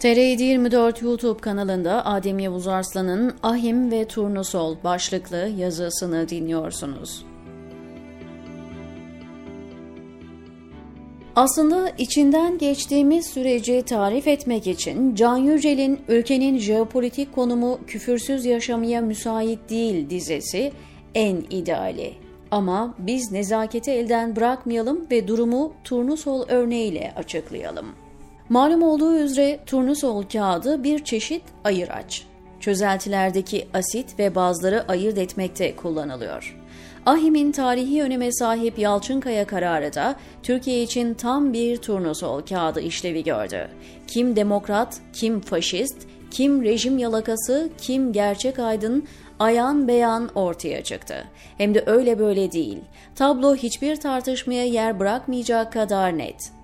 TR 24 YouTube kanalında Adem Yavuz Arslan'ın Ahim ve Turnusol başlıklı yazısını dinliyorsunuz. Aslında içinden geçtiğimiz süreci tarif etmek için Can Yücel'in ülkenin jeopolitik konumu küfürsüz yaşamaya müsait değil dizesi en ideali. Ama biz nezaketi elden bırakmayalım ve durumu turnusol örneğiyle açıklayalım. Malum olduğu üzere turnusol kağıdı bir çeşit ayıraç. Çözeltilerdeki asit ve bazları ayırt etmekte kullanılıyor. Ahim'in tarihi öneme sahip Yalçınkaya kararı da Türkiye için tam bir turnusol kağıdı işlevi gördü. Kim demokrat, kim faşist, kim rejim yalakası, kim gerçek aydın ayan beyan ortaya çıktı. Hem de öyle böyle değil. Tablo hiçbir tartışmaya yer bırakmayacak kadar net.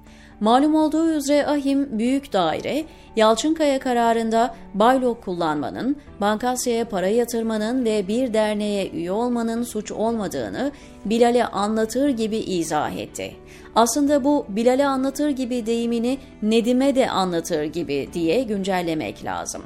Malum olduğu üzere ahim büyük daire, Yalçınkaya kararında baylok kullanmanın, bankasyaya para yatırmanın ve bir derneğe üye olmanın suç olmadığını Bilal'e anlatır gibi izah etti. Aslında bu Bilal'e anlatır gibi deyimini Nedim'e de anlatır gibi diye güncellemek lazım.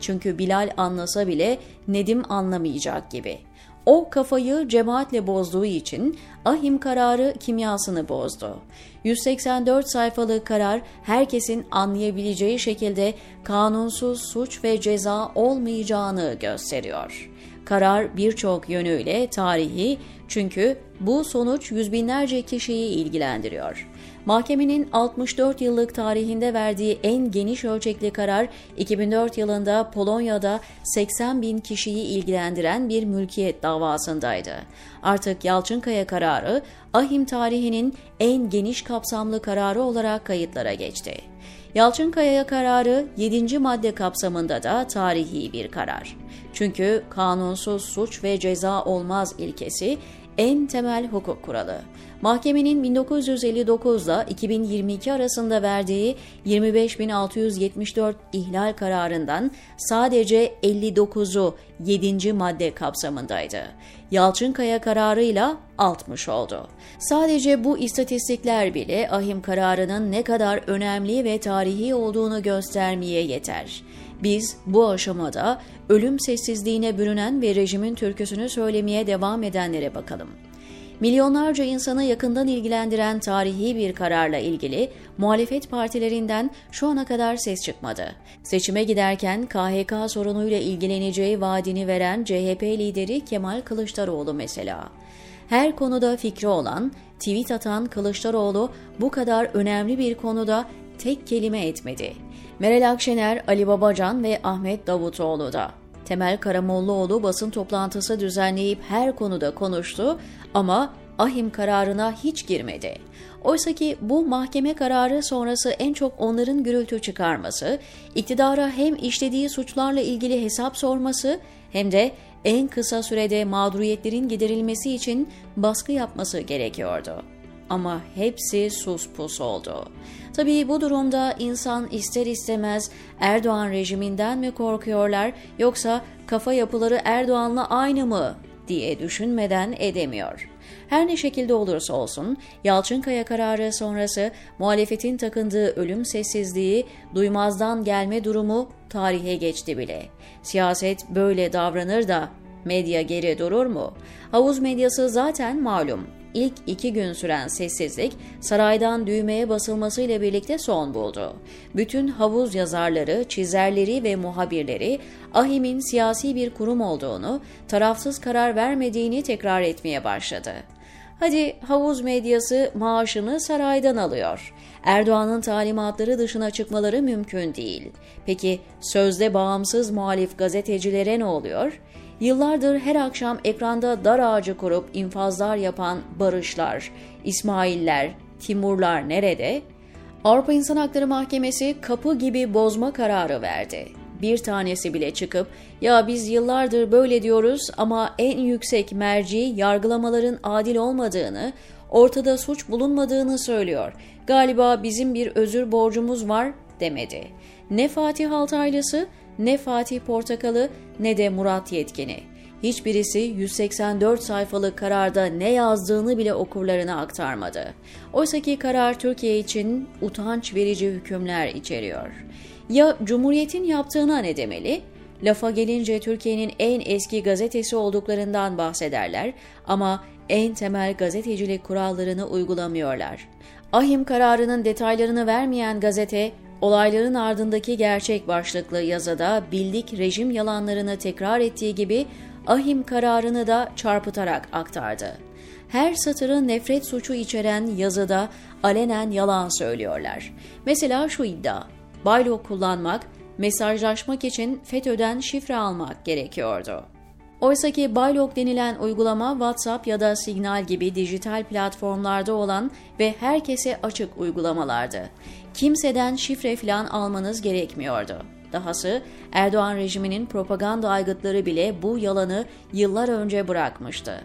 Çünkü Bilal anlasa bile Nedim anlamayacak gibi. O kafayı cemaatle bozduğu için ahim kararı kimyasını bozdu. 184 sayfalık karar herkesin anlayabileceği şekilde kanunsuz suç ve ceza olmayacağını gösteriyor. Karar birçok yönüyle tarihi çünkü bu sonuç yüz binlerce kişiyi ilgilendiriyor. Mahkemenin 64 yıllık tarihinde verdiği en geniş ölçekli karar 2004 yılında Polonya'da 80 bin kişiyi ilgilendiren bir mülkiyet davasındaydı. Artık Yalçınkaya kararı ahim tarihinin en geniş kapsamlı kararı olarak kayıtlara geçti. Yalçınkaya kararı 7. madde kapsamında da tarihi bir karar. Çünkü kanunsuz suç ve ceza olmaz ilkesi en temel hukuk kuralı. Mahkemenin 1959 ile 2022 arasında verdiği 25.674 ihlal kararından sadece 59'u 7. madde kapsamındaydı. Yalçınkaya kararıyla 60 oldu. Sadece bu istatistikler bile ahim kararının ne kadar önemli ve tarihi olduğunu göstermeye yeter. Biz bu aşamada ölüm sessizliğine bürünen ve rejimin türküsünü söylemeye devam edenlere bakalım. Milyonlarca insanı yakından ilgilendiren tarihi bir kararla ilgili muhalefet partilerinden şu ana kadar ses çıkmadı. Seçime giderken KHK sorunuyla ilgileneceği vaadini veren CHP lideri Kemal Kılıçdaroğlu mesela. Her konuda fikri olan, tweet atan Kılıçdaroğlu bu kadar önemli bir konuda tek kelime etmedi. Meral Akşener, Ali Babacan ve Ahmet Davutoğlu da. Temel Karamollaoğlu basın toplantısı düzenleyip her konuda konuştu ama ahim kararına hiç girmedi. Oysa ki bu mahkeme kararı sonrası en çok onların gürültü çıkarması, iktidara hem işlediği suçlarla ilgili hesap sorması hem de en kısa sürede mağduriyetlerin giderilmesi için baskı yapması gerekiyordu. Ama hepsi sus pus oldu. Tabii bu durumda insan ister istemez Erdoğan rejiminden mi korkuyorlar yoksa kafa yapıları Erdoğan'la aynı mı diye düşünmeden edemiyor. Her ne şekilde olursa olsun Yalçınkaya kararı sonrası muhalefetin takındığı ölüm sessizliği, duymazdan gelme durumu tarihe geçti bile. Siyaset böyle davranır da medya geri durur mu? Havuz medyası zaten malum ilk iki gün süren sessizlik saraydan düğmeye basılmasıyla birlikte son buldu. Bütün havuz yazarları, çizerleri ve muhabirleri AHİM'in siyasi bir kurum olduğunu, tarafsız karar vermediğini tekrar etmeye başladı. Hadi havuz medyası maaşını saraydan alıyor. Erdoğan'ın talimatları dışına çıkmaları mümkün değil. Peki sözde bağımsız muhalif gazetecilere ne oluyor? Yıllardır her akşam ekranda dar ağacı kurup infazlar yapan Barışlar, İsmailler, Timurlar nerede? Avrupa İnsan Hakları Mahkemesi kapı gibi bozma kararı verdi. Bir tanesi bile çıkıp ya biz yıllardır böyle diyoruz ama en yüksek merci yargılamaların adil olmadığını, ortada suç bulunmadığını söylüyor. Galiba bizim bir özür borcumuz var demedi. Ne Fatih Altaylısı ne Fatih Portakalı ne de Murat Yetkin'i. hiçbirisi 184 sayfalık kararda ne yazdığını bile okurlarına aktarmadı. Oysaki karar Türkiye için utanç verici hükümler içeriyor. Ya Cumhuriyet'in yaptığına ne demeli? Lafa gelince Türkiye'nin en eski gazetesi olduklarından bahsederler ama en temel gazetecilik kurallarını uygulamıyorlar. Ahim kararının detaylarını vermeyen gazete, olayların ardındaki gerçek başlıklı yazıda bildik rejim yalanlarını tekrar ettiği gibi Ahim kararını da çarpıtarak aktardı. Her satırı nefret suçu içeren yazıda alenen yalan söylüyorlar. Mesela şu iddia, baylok kullanmak, mesajlaşmak için FETÖ'den şifre almak gerekiyordu. Oysaki Baylok denilen uygulama WhatsApp ya da Signal gibi dijital platformlarda olan ve herkese açık uygulamalardı. Kimseden şifre falan almanız gerekmiyordu. Dahası Erdoğan rejiminin propaganda aygıtları bile bu yalanı yıllar önce bırakmıştı.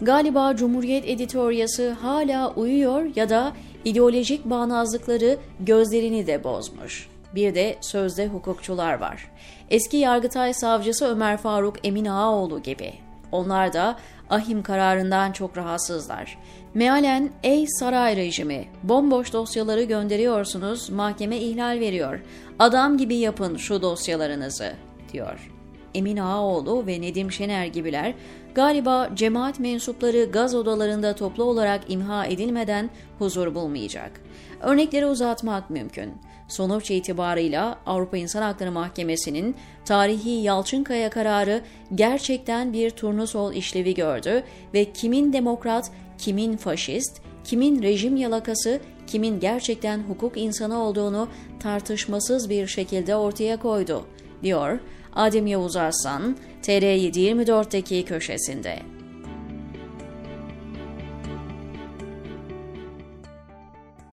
Galiba Cumhuriyet editoryası hala uyuyor ya da ideolojik bağnazlıkları gözlerini de bozmuş. Bir de sözde hukukçular var. Eski Yargıtay Savcısı Ömer Faruk Emin Ağaoğlu gibi. Onlar da ahim kararından çok rahatsızlar. Mealen ey saray rejimi bomboş dosyaları gönderiyorsunuz mahkeme ihlal veriyor. Adam gibi yapın şu dosyalarınızı diyor. Emin Ağaoğlu ve Nedim Şener gibiler galiba cemaat mensupları gaz odalarında toplu olarak imha edilmeden huzur bulmayacak. Örnekleri uzatmak mümkün. Sonuç itibarıyla Avrupa İnsan Hakları Mahkemesi'nin tarihi Yalçınkaya kararı gerçekten bir turnusol işlevi gördü ve kimin demokrat, kimin faşist, kimin rejim yalakası, kimin gerçekten hukuk insanı olduğunu tartışmasız bir şekilde ortaya koydu, diyor Adem Yavuz Arslan, TR724'deki köşesinde.